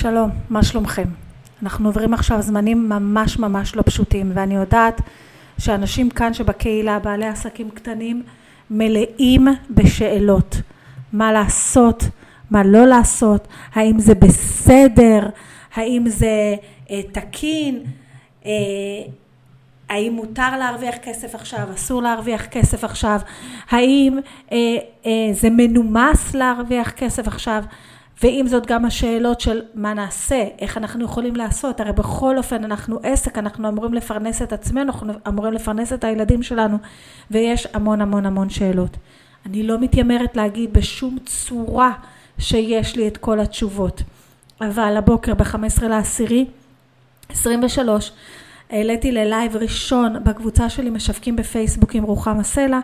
שלום, מה שלומכם? אנחנו עוברים עכשיו זמנים ממש ממש לא פשוטים ואני יודעת שאנשים כאן שבקהילה, בעלי עסקים קטנים, מלאים בשאלות. מה לעשות, מה לא לעשות, האם זה בסדר, האם זה אה, תקין, אה, האם מותר להרוויח כסף עכשיו, אסור להרוויח כסף עכשיו, האם אה, אה, זה מנומס להרוויח כסף עכשיו, ועם זאת גם השאלות של מה נעשה, איך אנחנו יכולים לעשות, הרי בכל אופן אנחנו עסק, אנחנו אמורים לפרנס את עצמנו, אנחנו אמורים לפרנס את הילדים שלנו, ויש המון המון המון שאלות. אני לא מתיימרת להגיד בשום צורה שיש לי את כל התשובות, אבל הבוקר ב-15 לעשירי 23 העליתי ללייב ראשון בקבוצה שלי משווקים בפייסבוק עם רוחמה סלע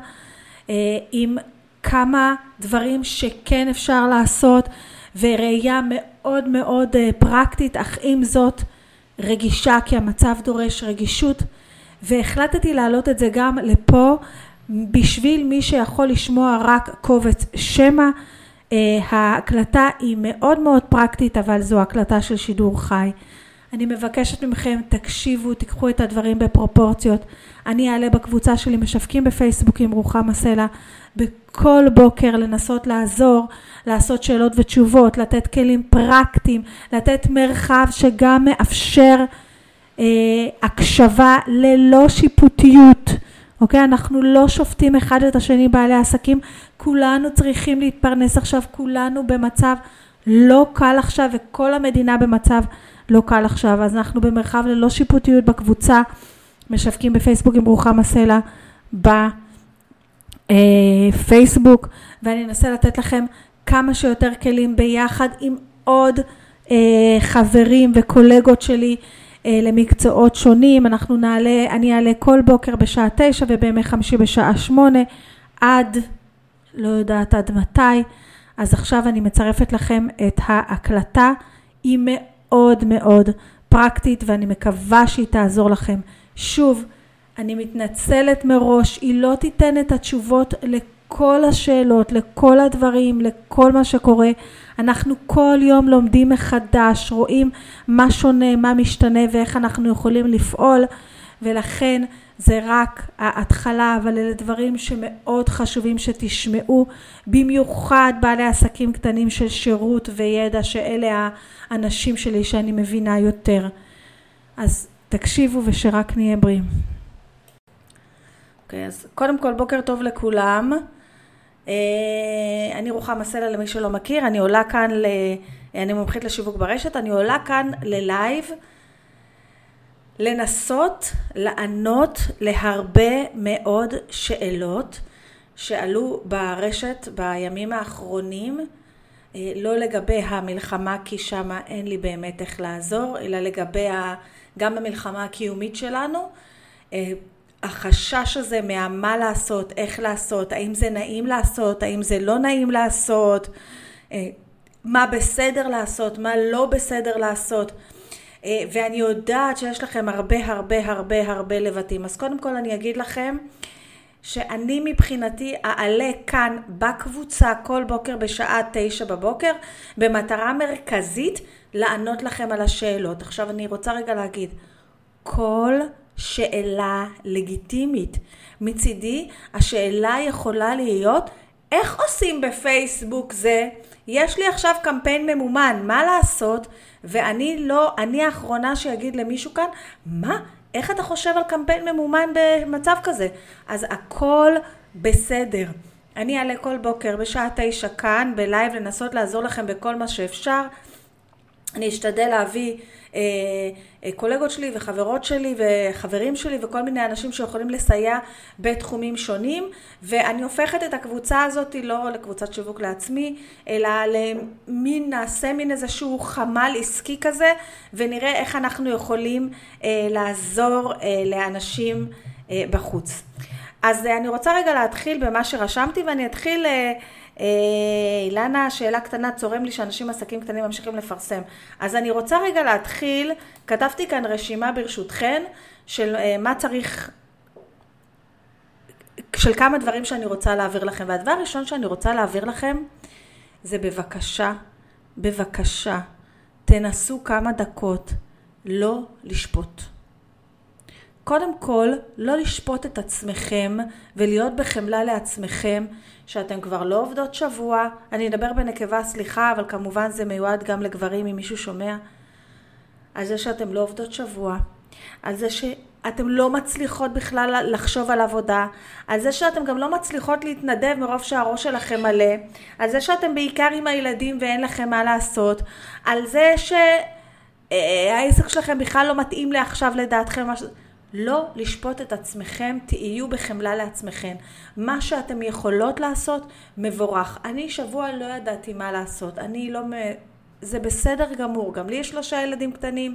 אה, עם כמה דברים שכן אפשר לעשות וראייה מאוד מאוד אה, פרקטית אך עם זאת רגישה כי המצב דורש רגישות. והחלטתי להעלות את זה גם לפה בשביל מי שיכול לשמוע רק קובץ שמע. אה, ההקלטה היא מאוד מאוד פרקטית אבל זו הקלטה של שידור חי אני מבקשת מכם תקשיבו תיקחו את הדברים בפרופורציות. אני אעלה בקבוצה שלי משווקים בפייסבוק עם רוחמה סלע בכל בוקר לנסות לעזור לעשות שאלות ותשובות לתת כלים פרקטיים לתת מרחב שגם מאפשר אה, הקשבה ללא שיפוטיות. אוקיי? אנחנו לא שופטים אחד את השני בעלי עסקים. כולנו צריכים להתפרנס עכשיו כולנו במצב לא קל עכשיו וכל המדינה במצב לא קל עכשיו. אז אנחנו במרחב ללא שיפוטיות בקבוצה. משווקים בפייסבוק עם רוחמה סלע בפייסבוק ואני אנסה לתת לכם כמה שיותר כלים ביחד עם עוד אה, חברים וקולגות שלי אה, למקצועות שונים. אנחנו נעלה אני אעלה כל בוקר בשעה תשע ובימי חמישי בשעה שמונה עד לא יודעת עד מתי. אז עכשיו אני מצרפת לכם את ההקלטה. היא מאוד מאוד פרקטית ואני מקווה שהיא תעזור לכם. שוב, אני מתנצלת מראש, היא לא תיתן את התשובות לכל השאלות, לכל הדברים, לכל מה שקורה. אנחנו כל יום לומדים מחדש, רואים מה שונה, מה משתנה ואיך אנחנו יכולים לפעול ולכן זה רק ההתחלה, אבל אלה דברים שמאוד חשובים שתשמעו, במיוחד בעלי עסקים קטנים של שירות וידע, שאלה האנשים שלי שאני מבינה יותר. אז תקשיבו ושרק נהיה בריאים. אוקיי, okay, אז קודם כל בוקר טוב לכולם. Uh, אני רוחמה סלע למי שלא מכיר, אני עולה כאן, ל... אני מומחית לשיווק ברשת, אני עולה כאן ללייב. לנסות לענות להרבה מאוד שאלות שעלו ברשת בימים האחרונים, אה, לא לגבי המלחמה כי שם אין לי באמת איך לעזור, אלא לגבי גם המלחמה הקיומית שלנו. אה, החשש הזה מהמה לעשות, איך לעשות, האם זה נעים לעשות, האם זה לא נעים לעשות, אה, מה בסדר לעשות, מה לא בסדר לעשות. אה, ואני יודעת שיש לכם הרבה הרבה הרבה הרבה לבטים. אז קודם כל אני אגיד לכם שאני מבחינתי אעלה כאן בקבוצה כל בוקר בשעה תשע בבוקר במטרה מרכזית לענות לכם על השאלות. עכשיו אני רוצה רגע להגיד, כל שאלה לגיטימית. מצידי השאלה יכולה להיות איך עושים בפייסבוק זה? יש לי עכשיו קמפיין ממומן, מה לעשות? ואני לא, אני האחרונה שיגיד למישהו כאן, מה? איך אתה חושב על קמפיין ממומן במצב כזה? אז הכל בסדר. אני אעלה כל בוקר בשעה תשע כאן בלייב לנסות לעזור לכם בכל מה שאפשר. אני אשתדל להביא קולגות שלי וחברות שלי וחברים שלי וכל מיני אנשים שיכולים לסייע בתחומים שונים ואני הופכת את הקבוצה הזאת לא לקבוצת שיווק לעצמי אלא למין נעשה מין איזשהו חמ"ל עסקי כזה ונראה איך אנחנו יכולים אה, לעזור לאנשים בחוץ. אז אני רוצה רגע להתחיל במה שרשמתי ואני אתחיל אה, אילנה, שאלה קטנה, צורם לי שאנשים עסקים קטנים ממשיכים לפרסם. אז אני רוצה רגע להתחיל, כתבתי כאן רשימה ברשותכן של אה, מה צריך, של כמה דברים שאני רוצה להעביר לכם. והדבר הראשון שאני רוצה להעביר לכם זה בבקשה, בבקשה, תנסו כמה דקות לא לשפוט. קודם כל, לא לשפוט את עצמכם ולהיות בחמלה לעצמכם, שאתם כבר לא עובדות שבוע. אני אדבר בנקבה, סליחה, אבל כמובן זה מיועד גם לגברים, אם מישהו שומע. על זה שאתם לא עובדות שבוע, על זה שאתם לא מצליחות בכלל לחשוב על עבודה, על זה שאתם גם לא מצליחות להתנדב מרוב שהראש שלכם מלא, על זה שאתם בעיקר עם הילדים ואין לכם מה לעשות, על זה שהעסק שלכם בכלל לא מתאים לעכשיו לדעתכם. לא לשפוט את עצמכם, תהיו בחמלה לעצמכם. מה שאתם יכולות לעשות, מבורך. אני שבוע לא ידעתי מה לעשות. אני לא... זה בסדר גמור. גם לי יש שלושה ילדים קטנים.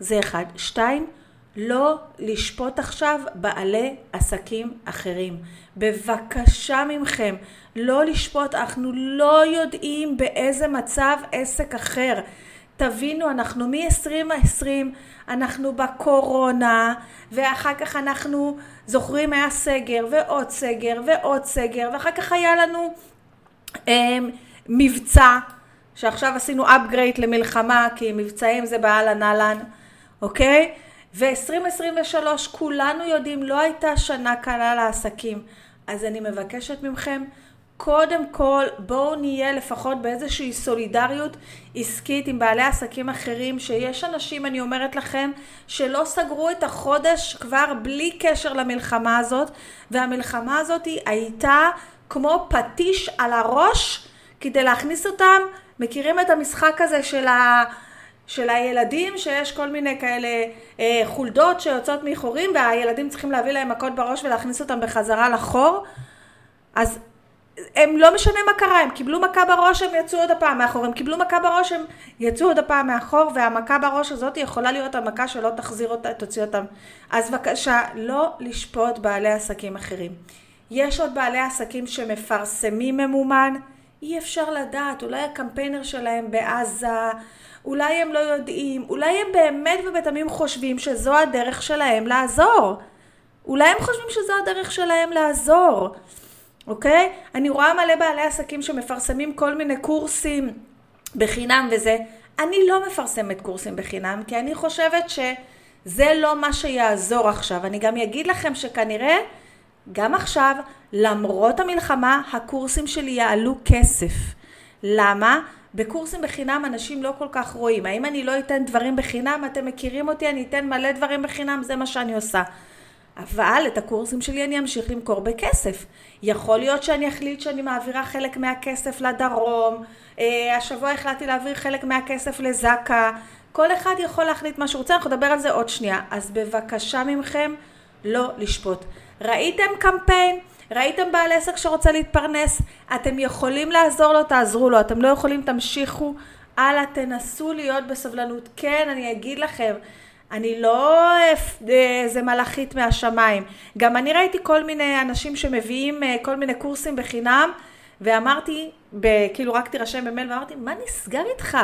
זה אחד. שתיים, לא לשפוט עכשיו בעלי עסקים אחרים. בבקשה ממכם, לא לשפוט, אנחנו לא יודעים באיזה מצב עסק אחר. תבינו, אנחנו מ-2020, אנחנו בקורונה, ואחר כך אנחנו, זוכרים, היה סגר, ועוד סגר, ועוד סגר, ואחר כך היה לנו אה, מבצע, שעכשיו עשינו upgrade למלחמה, כי מבצעים זה באהלן אהלן, אוקיי? ו-2023, כולנו יודעים, לא הייתה שנה קלה לעסקים. אז אני מבקשת מכם, קודם כל בואו נהיה לפחות באיזושהי סולידריות עסקית עם בעלי עסקים אחרים שיש אנשים אני אומרת לכם שלא סגרו את החודש כבר בלי קשר למלחמה הזאת והמלחמה הזאת הייתה כמו פטיש על הראש כדי להכניס אותם. מכירים את המשחק הזה של, ה, של הילדים שיש כל מיני כאלה אה, חולדות שיוצאות מחורים והילדים צריכים להביא להם מכות בראש ולהכניס אותם בחזרה לחור? אז הם לא משנה מה קרה, הם קיבלו מכה בראש, הם יצאו עוד הפעם מאחור, הם קיבלו מכה בראש, הם יצאו עוד הפעם מאחור, והמכה בראש הזאת יכולה להיות המכה שלא תחזיר אותה, תוציא אותם. אז בבקשה, לא לשפוט בעלי עסקים אחרים. יש עוד בעלי עסקים שמפרסמים ממומן, אי אפשר לדעת, אולי הקמפיינר שלהם בעזה, אולי הם לא יודעים, אולי הם באמת ובתמים חושבים שזו הדרך שלהם לעזור. אולי הם חושבים שזו הדרך שלהם לעזור. אוקיי? אני רואה מלא בעלי עסקים שמפרסמים כל מיני קורסים בחינם וזה. אני לא מפרסמת קורסים בחינם, כי אני חושבת שזה לא מה שיעזור עכשיו. אני גם אגיד לכם שכנראה, גם עכשיו, למרות המלחמה, הקורסים שלי יעלו כסף. למה? בקורסים בחינם אנשים לא כל כך רואים. האם אני לא אתן דברים בחינם? אתם מכירים אותי, אני אתן מלא דברים בחינם, זה מה שאני עושה. אבל את הקורסים שלי אני אמשיך למכור בכסף. יכול להיות שאני אחליט שאני מעבירה חלק מהכסף לדרום, אה, השבוע החלטתי להעביר חלק מהכסף לזקה, כל אחד יכול להחליט מה שהוא רוצה, אנחנו נדבר על זה עוד שנייה. אז בבקשה ממכם, לא לשפוט. ראיתם קמפיין? ראיתם בעל עסק שרוצה להתפרנס? אתם יכולים לעזור לו, תעזרו לו. אתם לא יכולים, תמשיכו הלאה, תנסו להיות בסבלנות. כן, אני אגיד לכם, אני לא איזה מלאכית מהשמיים. גם אני ראיתי כל מיני אנשים שמביאים אה, כל מיני קורסים בחינם, ואמרתי, ב, כאילו רק תירשם במייל, ואמרתי, מה נסגר איתך?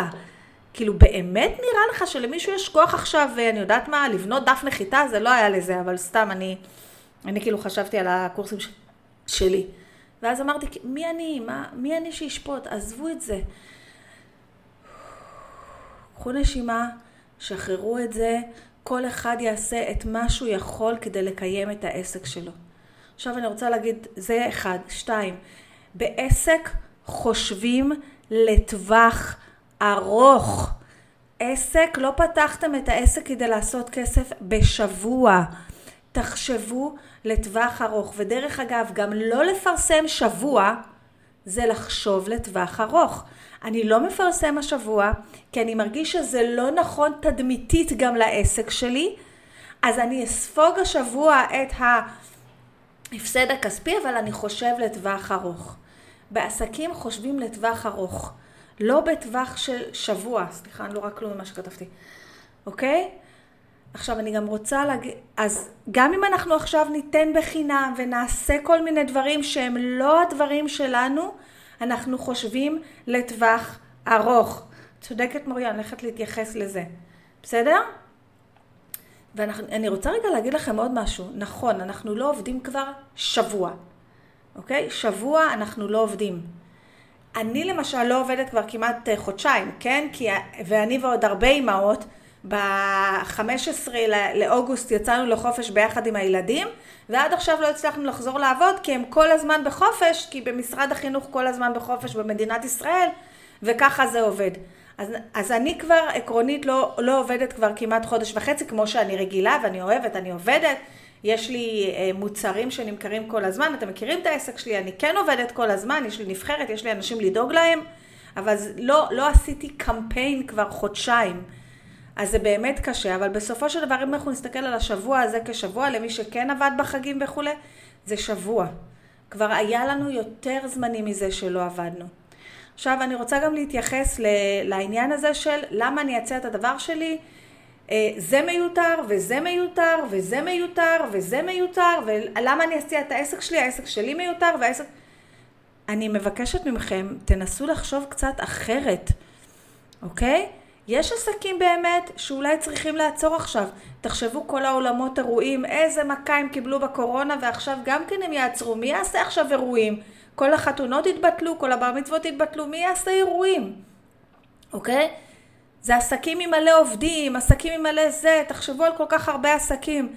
כאילו באמת נראה לך שלמישהו יש כוח עכשיו, אני יודעת מה, לבנות דף נחיתה? זה לא היה לזה, אבל סתם אני, אני כאילו חשבתי על הקורסים ש, שלי. ואז אמרתי, מי אני? מה, מי אני שישפוט? עזבו את זה. קחו נשימה. שחררו את זה, כל אחד יעשה את מה שהוא יכול כדי לקיים את העסק שלו. עכשיו אני רוצה להגיד, זה אחד. שתיים, בעסק חושבים לטווח ארוך. עסק, לא פתחתם את העסק כדי לעשות כסף בשבוע. תחשבו לטווח ארוך. ודרך אגב, גם לא לפרסם שבוע, זה לחשוב לטווח ארוך. אני לא מפרסם השבוע, כי אני מרגיש שזה לא נכון תדמיתית גם לעסק שלי, אז אני אספוג השבוע את ההפסד הכספי, אבל אני חושב לטווח ארוך. בעסקים חושבים לטווח ארוך, לא בטווח של שבוע, סליחה, אני לא רואה כלום ממה שכתבתי, אוקיי? עכשיו אני גם רוצה להגיד, אז גם אם אנחנו עכשיו ניתן בחינם ונעשה כל מיני דברים שהם לא הדברים שלנו, אנחנו חושבים לטווח ארוך. צודקת מוריה, אני הולכת להתייחס לזה. בסדר? ואני רוצה רגע להגיד לכם עוד משהו. נכון, אנחנו לא עובדים כבר שבוע, אוקיי? שבוע אנחנו לא עובדים. אני למשל לא עובדת כבר כמעט אה, חודשיים, כן? כי, ואני ועוד הרבה אימהות, ב-15 לאוגוסט יצאנו לחופש ביחד עם הילדים, ועד עכשיו לא הצלחנו לחזור לעבוד, כי הם כל הזמן בחופש, כי במשרד החינוך כל הזמן בחופש במדינת ישראל, וככה זה עובד. אז, אז אני כבר עקרונית לא, לא עובדת כבר כמעט חודש וחצי, כמו שאני רגילה, ואני אוהבת, אני עובדת. יש לי אה, מוצרים שנמכרים כל הזמן, אתם מכירים את העסק שלי, אני כן עובדת כל הזמן, יש לי נבחרת, יש לי אנשים לדאוג להם, אבל לא, לא עשיתי קמפיין כבר חודשיים. אז זה באמת קשה, אבל בסופו של דבר, אם אנחנו נסתכל על השבוע הזה כשבוע, למי שכן עבד בחגים וכולי, זה שבוע. כבר היה לנו יותר זמנים מזה שלא עבדנו. עכשיו, אני רוצה גם להתייחס לעניין הזה של למה אני אציע את הדבר שלי. אה, זה מיותר, וזה מיותר, וזה מיותר, וזה מיותר, ולמה אני אציע את העסק שלי, העסק שלי מיותר, והעסק... אני מבקשת מכם, תנסו לחשוב קצת אחרת, אוקיי? יש עסקים באמת שאולי צריכים לעצור עכשיו. תחשבו כל העולמות אירועים, איזה מכה הם קיבלו בקורונה ועכשיו גם כן הם יעצרו. מי יעשה עכשיו אירועים? כל החתונות התבטלו, כל הבר מצוות התבטלו, מי יעשה אירועים? אוקיי? זה עסקים עם מלא עובדים, עסקים עם מלא זה, תחשבו על כל כך הרבה עסקים.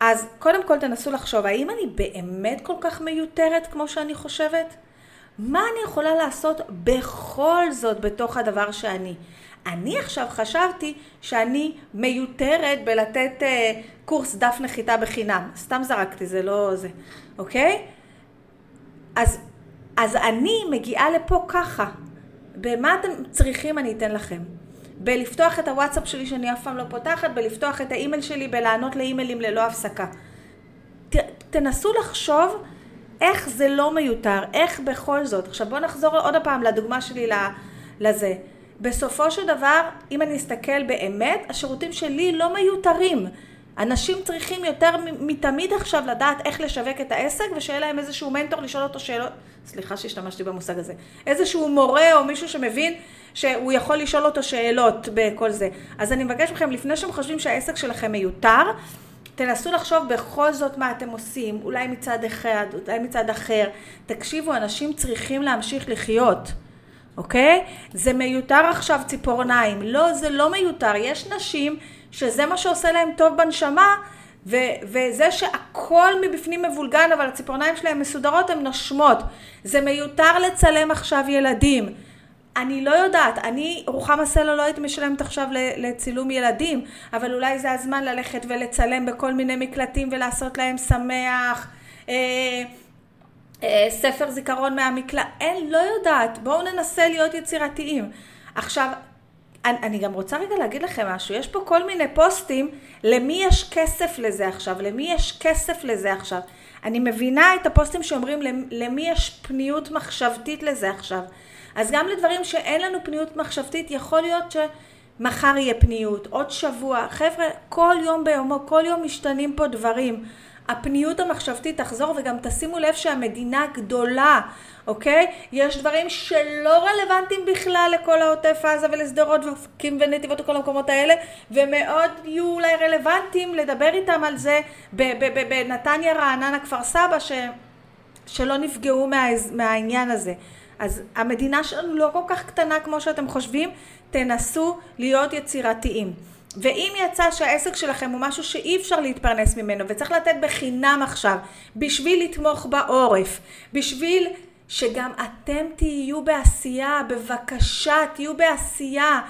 אז קודם כל תנסו לחשוב, האם אני באמת כל כך מיותרת כמו שאני חושבת? מה אני יכולה לעשות בכל זאת בתוך הדבר שאני? אני עכשיו חשבתי שאני מיותרת בלתת uh, קורס דף נחיתה בחינם. סתם זרקתי, זה לא זה, אוקיי? אז, אז אני מגיעה לפה ככה. במה אתם צריכים אני אתן לכם. בלפתוח את הוואטסאפ שלי שאני אף פעם לא פותחת, בלפתוח את האימייל שלי, בלענות לאימיילים ללא הפסקה. ת, תנסו לחשוב איך זה לא מיותר, איך בכל זאת. עכשיו בואו נחזור עוד פעם לדוגמה שלי לזה. בסופו של דבר, אם אני אסתכל באמת, השירותים שלי לא מיותרים. אנשים צריכים יותר מתמיד עכשיו לדעת איך לשווק את העסק ושיהיה להם איזשהו מנטור לשאול אותו שאלות, סליחה שהשתמשתי במושג הזה, איזשהו מורה או מישהו שמבין שהוא יכול לשאול אותו שאלות בכל זה. אז אני מבקש מכם, לפני שאתם חושבים שהעסק שלכם מיותר, תנסו לחשוב בכל זאת מה אתם עושים, אולי מצד אחד, אולי מצד אחר. תקשיבו, אנשים צריכים להמשיך לחיות. אוקיי? זה מיותר עכשיו ציפורניים. לא, זה לא מיותר. יש נשים שזה מה שעושה להם טוב בנשמה, ו- וזה שהכל מבפנים מבולגן, אבל הציפורניים שלהם מסודרות, הן נושמות. זה מיותר לצלם עכשיו ילדים. אני לא יודעת, אני, רוחמה סלו לא הייתי משלמת עכשיו לצילום ילדים, אבל אולי זה הזמן ללכת ולצלם בכל מיני מקלטים ולעשות להם שמח. אה, ספר זיכרון מהמקלט, אין, לא יודעת, בואו ננסה להיות יצירתיים. עכשיו, אני, אני גם רוצה רגע להגיד לכם משהו, יש פה כל מיני פוסטים, למי יש כסף לזה עכשיו, למי יש כסף לזה עכשיו. אני מבינה את הפוסטים שאומרים למי יש פניות מחשבתית לזה עכשיו. אז גם לדברים שאין לנו פניות מחשבתית, יכול להיות שמחר יהיה פניות, עוד שבוע. חבר'ה, כל יום ביומו, כל יום משתנים פה דברים. הפניות המחשבתית תחזור וגם תשימו לב שהמדינה גדולה, אוקיי? יש דברים שלא רלוונטיים בכלל לכל העוטף עזה ולשדרות ואופקים ונתיבות וכל המקומות האלה ומאוד יהיו אולי רלוונטיים לדבר איתם על זה בנתניה, רעננה, כפר סבא ש... שלא נפגעו מה... מהעניין הזה. אז המדינה שלנו לא כל כך קטנה כמו שאתם חושבים, תנסו להיות יצירתיים. ואם יצא שהעסק שלכם הוא משהו שאי אפשר להתפרנס ממנו וצריך לתת בחינם עכשיו בשביל לתמוך בעורף, בשביל שגם אתם תהיו בעשייה, בבקשה תהיו בעשייה.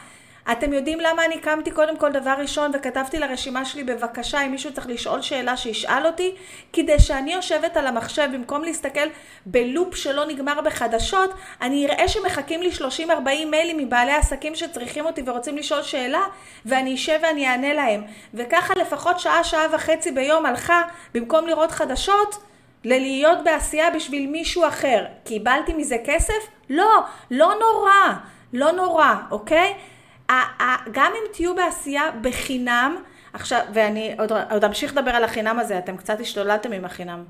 אתם יודעים למה אני קמתי קודם כל דבר ראשון וכתבתי לרשימה שלי בבקשה אם מישהו צריך לשאול שאלה שישאל אותי כדי שאני יושבת על המחשב במקום להסתכל בלופ שלא נגמר בחדשות אני אראה שמחכים לי 30-40 מיילים מבעלי עסקים שצריכים אותי ורוצים לשאול שאלה ואני אשב ואני אענה להם וככה לפחות שעה שעה וחצי ביום הלכה במקום לראות חדשות ללהיות בעשייה בשביל מישהו אחר קיבלתי מזה כסף? לא, לא נורא, לא נורא, אוקיי? גם אם תהיו בעשייה בחינם, עכשיו, ואני עוד, עוד אמשיך לדבר על החינם הזה, אתם קצת השתוללתם עם החינם.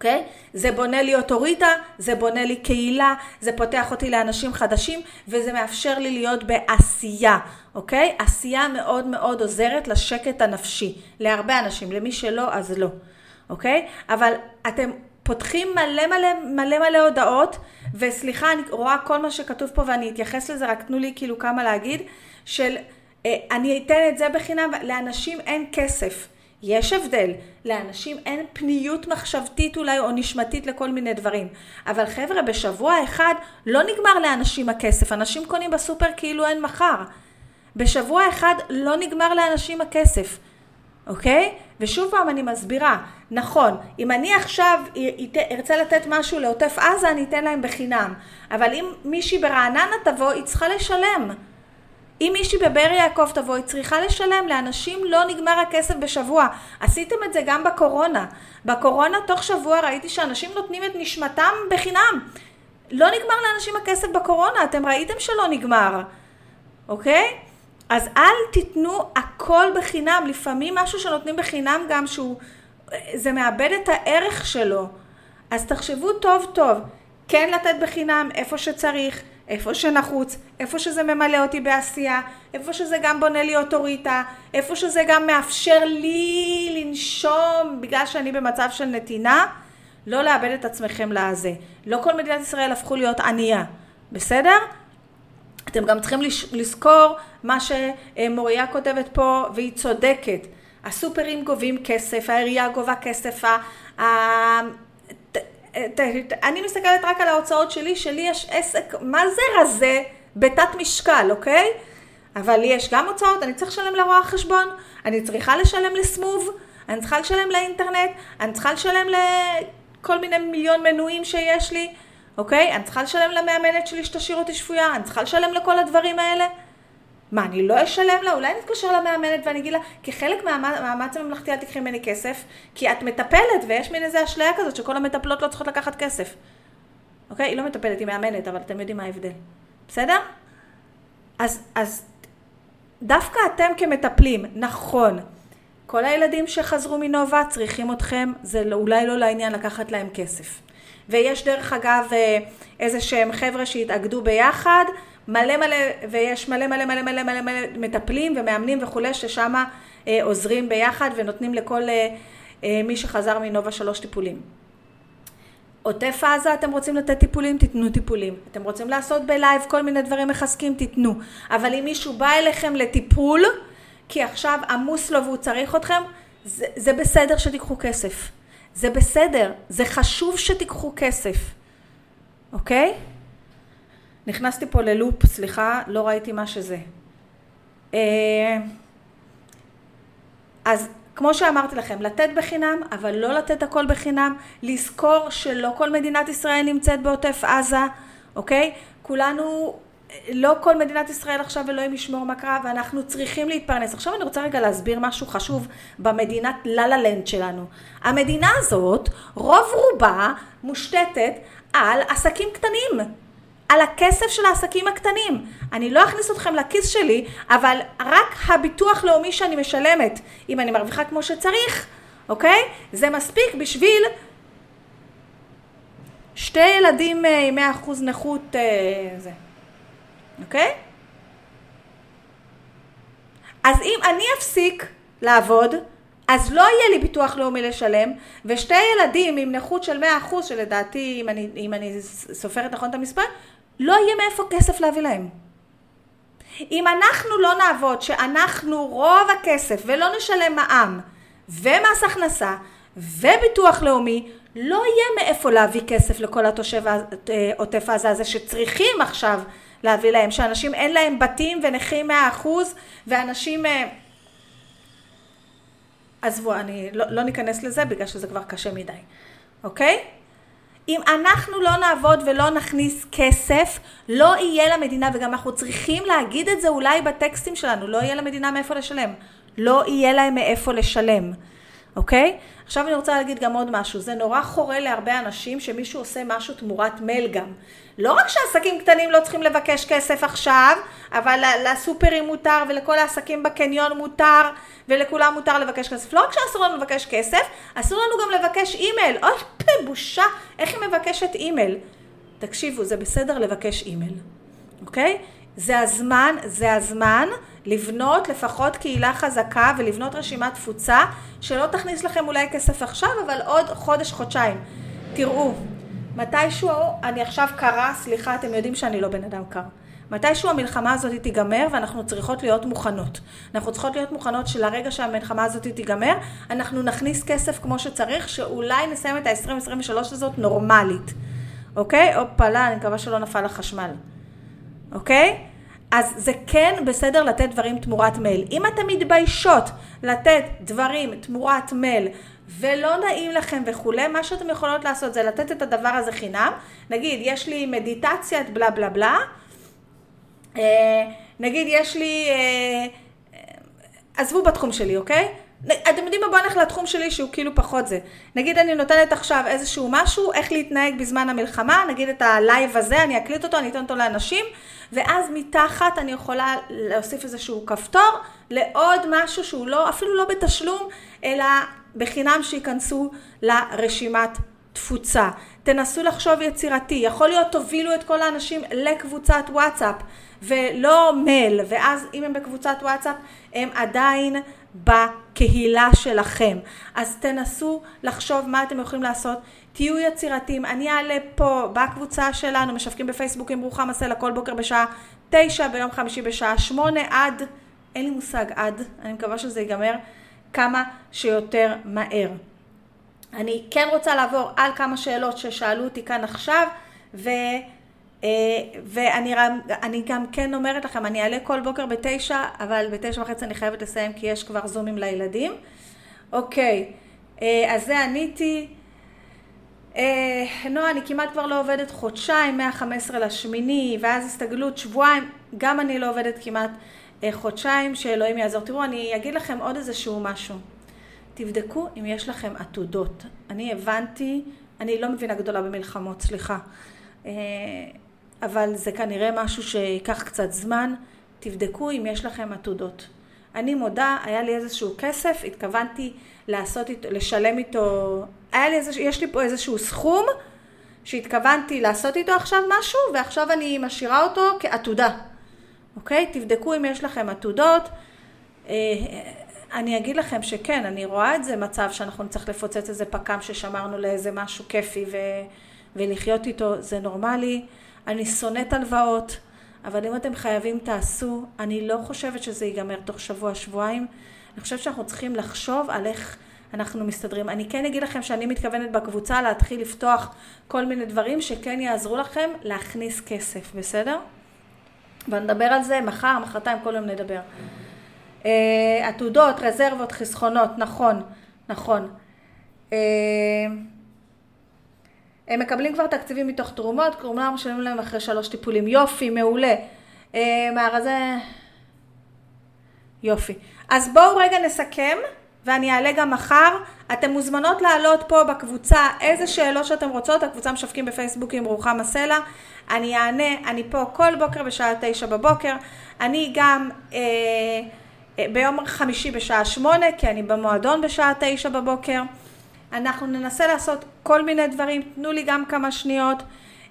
אוקיי? זה בונה לי אוטוריטה, זה בונה לי קהילה, זה פותח אותי לאנשים חדשים, וזה מאפשר לי להיות בעשייה, אוקיי? עשייה מאוד מאוד עוזרת לשקט הנפשי, להרבה אנשים, למי שלא, אז לא, אוקיי? אבל אתם פותחים מלא מלא מלא מלא הודעות, וסליחה, אני רואה כל מה שכתוב פה ואני אתייחס לזה, רק תנו לי כאילו כמה להגיד, של אה, אני אתן את זה בחינם, לאנשים אין כסף. יש הבדל, לאנשים אין פניות מחשבתית אולי או נשמתית לכל מיני דברים. אבל חבר'ה, בשבוע אחד לא נגמר לאנשים הכסף, אנשים קונים בסופר כאילו אין מחר. בשבוע אחד לא נגמר לאנשים הכסף, אוקיי? ושוב פעם אני מסבירה, נכון, אם אני עכשיו ארצה לתת משהו לעוטף עזה, אני אתן להם בחינם. אבל אם מישהי ברעננה תבוא, היא צריכה לשלם. אם מישהי בבאר יעקב תבוא, היא צריכה לשלם. לאנשים לא נגמר הכסף בשבוע. עשיתם את זה גם בקורונה. בקורונה תוך שבוע ראיתי שאנשים נותנים את נשמתם בחינם. לא נגמר לאנשים הכסף בקורונה, אתם ראיתם שלא נגמר, אוקיי? אז אל תיתנו הכל בחינם, לפעמים משהו שנותנים בחינם גם שהוא, זה מאבד את הערך שלו. אז תחשבו טוב טוב, כן לתת בחינם איפה שצריך, איפה שנחוץ, איפה שזה ממלא אותי בעשייה, איפה שזה גם בונה לי אוטוריטה, איפה שזה גם מאפשר לי לנשום בגלל שאני במצב של נתינה, לא לאבד את עצמכם לזה. לא כל מדינת ישראל הפכו להיות ענייה, בסדר? אתם גם צריכים לזכור מה שמוריה כותבת פה, והיא צודקת. הסופרים גובים כסף, העירייה גובה כסף, אני מסתכלת רק על ההוצאות שלי, שלי יש עסק, מה זה רזה? בתת משקל, אוקיי? אבל לי יש גם הוצאות, אני צריך לשלם לרואה חשבון, אני צריכה לשלם לסמוב, אני צריכה לשלם לאינטרנט, אני צריכה לשלם לכל מיני מיליון מנויים שיש לי, אוקיי? אני צריכה לשלם למאמנת שלי שתשאיר אותי שפויה, אני צריכה לשלם לכל הדברים האלה. מה, אני לא אשלם לה? אולי נתקשר למאמנת ואני אגיד לה, כחלק מהמאמץ הממלכתי אל תקחי ממני כסף, כי את מטפלת ויש מין איזה אשליה כזאת שכל המטפלות לא צריכות לקחת כסף. אוקיי? היא לא מטפלת, היא מאמנת, אבל אתם יודעים מה ההבדל. בסדר? אז, אז דווקא אתם כמטפלים, נכון, כל הילדים שחזרו מנובה צריכים אתכם, זה לא, אולי לא לעניין לקחת להם כסף. ויש דרך אגב אה, איזה שהם חבר'ה שהתאגדו ביחד, מלא מלא, ויש מלא מלא מלא מלא מלא מלא מטפלים ומאמנים וכולי, ששם אה, עוזרים ביחד ונותנים לכל אה, מי שחזר מנובה שלוש טיפולים. עוטף עזה אתם רוצים לתת טיפולים, תיתנו טיפולים. אתם רוצים לעשות בלייב כל מיני דברים מחזקים, תיתנו. אבל אם מישהו בא אליכם לטיפול, כי עכשיו עמוס לו והוא צריך אתכם, זה, זה בסדר שתיקחו כסף. זה בסדר, זה חשוב שתיקחו כסף, אוקיי? נכנסתי פה ללופ, סליחה, לא ראיתי מה שזה. אה, אז כמו שאמרתי לכם, לתת בחינם, אבל לא לתת הכל בחינם, לזכור שלא כל מדינת ישראל נמצאת בעוטף עזה, אוקיי? כולנו, לא כל מדינת ישראל עכשיו אלוהים ישמור מה קרה, ואנחנו צריכים להתפרנס. עכשיו אני רוצה רגע להסביר משהו חשוב במדינת ללה לנד שלנו. המדינה הזאת, רוב רובה מושתתת על עסקים קטנים. על הכסף של העסקים הקטנים. אני לא אכניס אתכם לכיס שלי, אבל רק הביטוח לאומי שאני משלמת, אם אני מרוויחה כמו שצריך, אוקיי? זה מספיק בשביל שתי ילדים אה, עם 100% נכות, אה, זה, אוקיי? אז אם אני אפסיק לעבוד, אז לא יהיה לי ביטוח לאומי לשלם, ושתי ילדים עם נכות של 100%, שלדעתי, אם אני, אם אני סופרת נכון את המספר, לא יהיה מאיפה כסף להביא להם. אם אנחנו לא נעבוד שאנחנו רוב הכסף ולא נשלם מע"מ ומס הכנסה וביטוח לאומי, לא יהיה מאיפה להביא כסף לכל התושב עוטף עזה הזה שצריכים עכשיו להביא להם, שאנשים אין להם בתים ונכים מאה אחוז ואנשים... אה, עזבו, אני לא, לא ניכנס לזה בגלל שזה כבר קשה מדי, אוקיי? אם אנחנו לא נעבוד ולא נכניס כסף, לא יהיה למדינה, וגם אנחנו צריכים להגיד את זה אולי בטקסטים שלנו, לא יהיה למדינה מאיפה לשלם. לא יהיה להם מאיפה לשלם, אוקיי? עכשיו אני רוצה להגיד גם עוד משהו, זה נורא חורה להרבה אנשים שמישהו עושה משהו תמורת מייל גם. לא רק שעסקים קטנים לא צריכים לבקש כסף עכשיו, אבל לסופרים מותר ולכל העסקים בקניון מותר ולכולם מותר לבקש כסף. לא רק שאסור לנו לבקש כסף, אסור לנו גם לבקש אימייל. אוי, בושה, איך היא מבקשת אימייל? תקשיבו, זה בסדר לבקש אימייל, אוקיי? זה הזמן, זה הזמן לבנות לפחות קהילה חזקה ולבנות רשימת תפוצה שלא תכניס לכם אולי כסף עכשיו, אבל עוד חודש, חודשיים. תראו, מתישהו, אני עכשיו קרה, סליחה, אתם יודעים שאני לא בן אדם קר. מתישהו המלחמה הזאת תיגמר ואנחנו צריכות להיות מוכנות. אנחנו צריכות להיות מוכנות שלרגע שהמלחמה הזאת תיגמר, אנחנו נכניס כסף כמו שצריך, שאולי נסיים את ה-2023 הזאת נורמלית. אוקיי? הופלה, אני מקווה שלא נפל החשמל. אוקיי? אז זה כן בסדר לתת דברים תמורת מייל. אם אתן מתביישות לתת דברים תמורת מייל ולא נעים לכם וכולי, מה שאתם יכולות לעשות זה לתת את הדבר הזה חינם. נגיד, יש לי מדיטציית בלה בלה בלה, אה, נגיד יש לי, אה, עזבו בתחום שלי, אוקיי? אתם יודעים מה? בואו נלך לתחום שלי שהוא כאילו פחות זה. נגיד אני נותנת עכשיו איזשהו משהו, איך להתנהג בזמן המלחמה, נגיד את הלייב הזה, אני אקליט אותו, אני אתן אותו לאנשים, ואז מתחת אני יכולה להוסיף איזשהו כפתור לעוד משהו שהוא לא, אפילו לא בתשלום, אלא בחינם שייכנסו לרשימת תפוצה. תנסו לחשוב יצירתי, יכול להיות תובילו את כל האנשים לקבוצת וואטסאפ ולא מייל, ואז אם הם בקבוצת וואטסאפ הם עדיין בקהילה שלכם. אז תנסו לחשוב מה אתם יכולים לעשות, תהיו יצירתיים. אני אעלה פה בקבוצה שלנו, משווקים בפייסבוק עם רוחמה סלע כל בוקר בשעה תשע, ביום חמישי בשעה שמונה עד, אין לי מושג עד, אני מקווה שזה ייגמר כמה שיותר מהר. אני כן רוצה לעבור על כמה שאלות ששאלו אותי כאן עכשיו, ו... אה, ואני גם כן אומרת לכם, אני אעלה כל בוקר בתשע, אבל בתשע וחצי אני חייבת לסיים כי יש כבר זומים לילדים. אוקיי, אה, אז זה עניתי. אה, נועה, אני כמעט כבר לא עובדת חודשיים, מה-15 לשמיני, ואז הסתגלות שבועיים, גם אני לא עובדת כמעט חודשיים, שאלוהים יעזור. תראו, אני אגיד לכם עוד איזשהו משהו. תבדקו אם יש לכם עתודות. אני הבנתי, אני לא מבינה גדולה במלחמות, סליחה. אבל זה כנראה משהו שייקח קצת זמן. תבדקו אם יש לכם עתודות. אני מודה, היה לי איזשהו כסף, התכוונתי לעשות איתו, לשלם איתו, היה לי איזשהו, יש לי פה איזשהו סכום שהתכוונתי לעשות איתו עכשיו משהו, ועכשיו אני משאירה אותו כעתודה. אוקיי? תבדקו אם יש לכם עתודות. אה, אני אגיד לכם שכן, אני רואה את זה מצב שאנחנו נצטרך לפוצץ איזה פק"ם ששמרנו לאיזה משהו כיפי ו... ולחיות איתו, זה נורמלי. אני שונאת הלוואות, אבל אם אתם חייבים תעשו. אני לא חושבת שזה ייגמר תוך שבוע, שבועיים. אני חושבת שאנחנו צריכים לחשוב על איך אנחנו מסתדרים. אני כן אגיד לכם שאני מתכוונת בקבוצה להתחיל לפתוח כל מיני דברים שכן יעזרו לכם להכניס כסף, בסדר? ונדבר על זה מחר, מחרתיים, כל יום נדבר. אה, עתודות, רזרבות, חסכונות, נכון, נכון. אה, הם מקבלים כבר תקציבים מתוך תרומות, כלומר משלמים להם אחרי שלוש טיפולים. יופי, מעולה. אה, מהרזה... יופי. אז בואו רגע נסכם, ואני אעלה גם מחר. אתן מוזמנות לעלות פה בקבוצה איזה שאלות שאתם רוצות, הקבוצה משווקים בפייסבוק עם רוחמה סלע. אני אענה, אני פה כל בוקר בשעה תשע בבוקר. אני גם אה, אה, ביום חמישי בשעה שמונה, כי אני במועדון בשעה תשע בבוקר. אנחנו ננסה לעשות כל מיני דברים, תנו לי גם כמה שניות.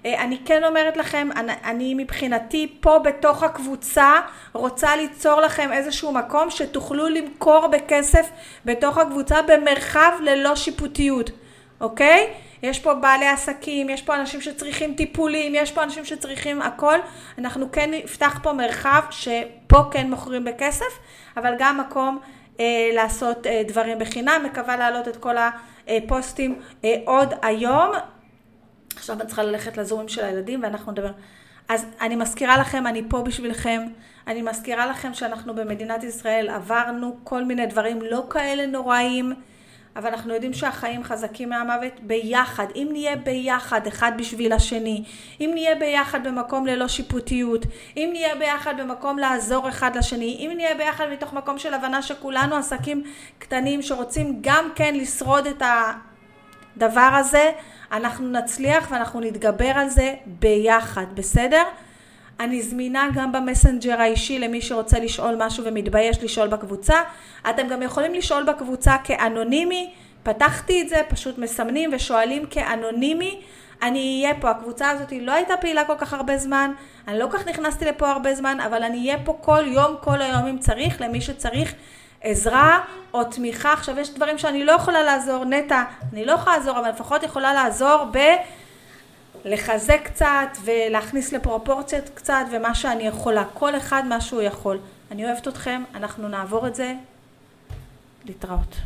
אה, אני כן אומרת לכם, אני, אני מבחינתי פה בתוך הקבוצה רוצה ליצור לכם איזשהו מקום שתוכלו למכור בכסף בתוך הקבוצה במרחב ללא שיפוטיות, אוקיי? יש פה בעלי עסקים, יש פה אנשים שצריכים טיפולים, יש פה אנשים שצריכים הכל. אנחנו כן נפתח פה מרחב שפה כן מוכרים בכסף, אבל גם מקום אה, לעשות אה, דברים בחינם. מקווה להעלות את כל ה... אה, פוסטים אה, עוד היום. עכשיו אני צריכה ללכת לזורים של הילדים ואנחנו נדבר. אז אני מזכירה לכם, אני פה בשבילכם. אני מזכירה לכם שאנחנו במדינת ישראל עברנו כל מיני דברים לא כאלה נוראים. אבל אנחנו יודעים שהחיים חזקים מהמוות ביחד. אם נהיה ביחד אחד בשביל השני, אם נהיה ביחד במקום ללא שיפוטיות, אם נהיה ביחד במקום לעזור אחד לשני, אם נהיה ביחד מתוך מקום של הבנה שכולנו עסקים קטנים שרוצים גם כן לשרוד את הדבר הזה, אנחנו נצליח ואנחנו נתגבר על זה ביחד, בסדר? אני זמינה גם במסנג'ר האישי למי שרוצה לשאול משהו ומתבייש לשאול בקבוצה. אתם גם יכולים לשאול בקבוצה כאנונימי. פתחתי את זה, פשוט מסמנים ושואלים כאנונימי. אני אהיה פה, הקבוצה הזאת לא הייתה פעילה כל כך הרבה זמן, אני לא כל כך נכנסתי לפה הרבה זמן, אבל אני אהיה פה כל יום, כל היום אם צריך, למי שצריך עזרה או תמיכה. עכשיו יש דברים שאני לא יכולה לעזור, נטע, אני לא יכולה לעזור, אבל לפחות יכולה לעזור ב... לחזק קצת ולהכניס לפרופורציות קצת ומה שאני יכולה, כל אחד מה שהוא יכול. אני אוהבת אתכם, אנחנו נעבור את זה, להתראות.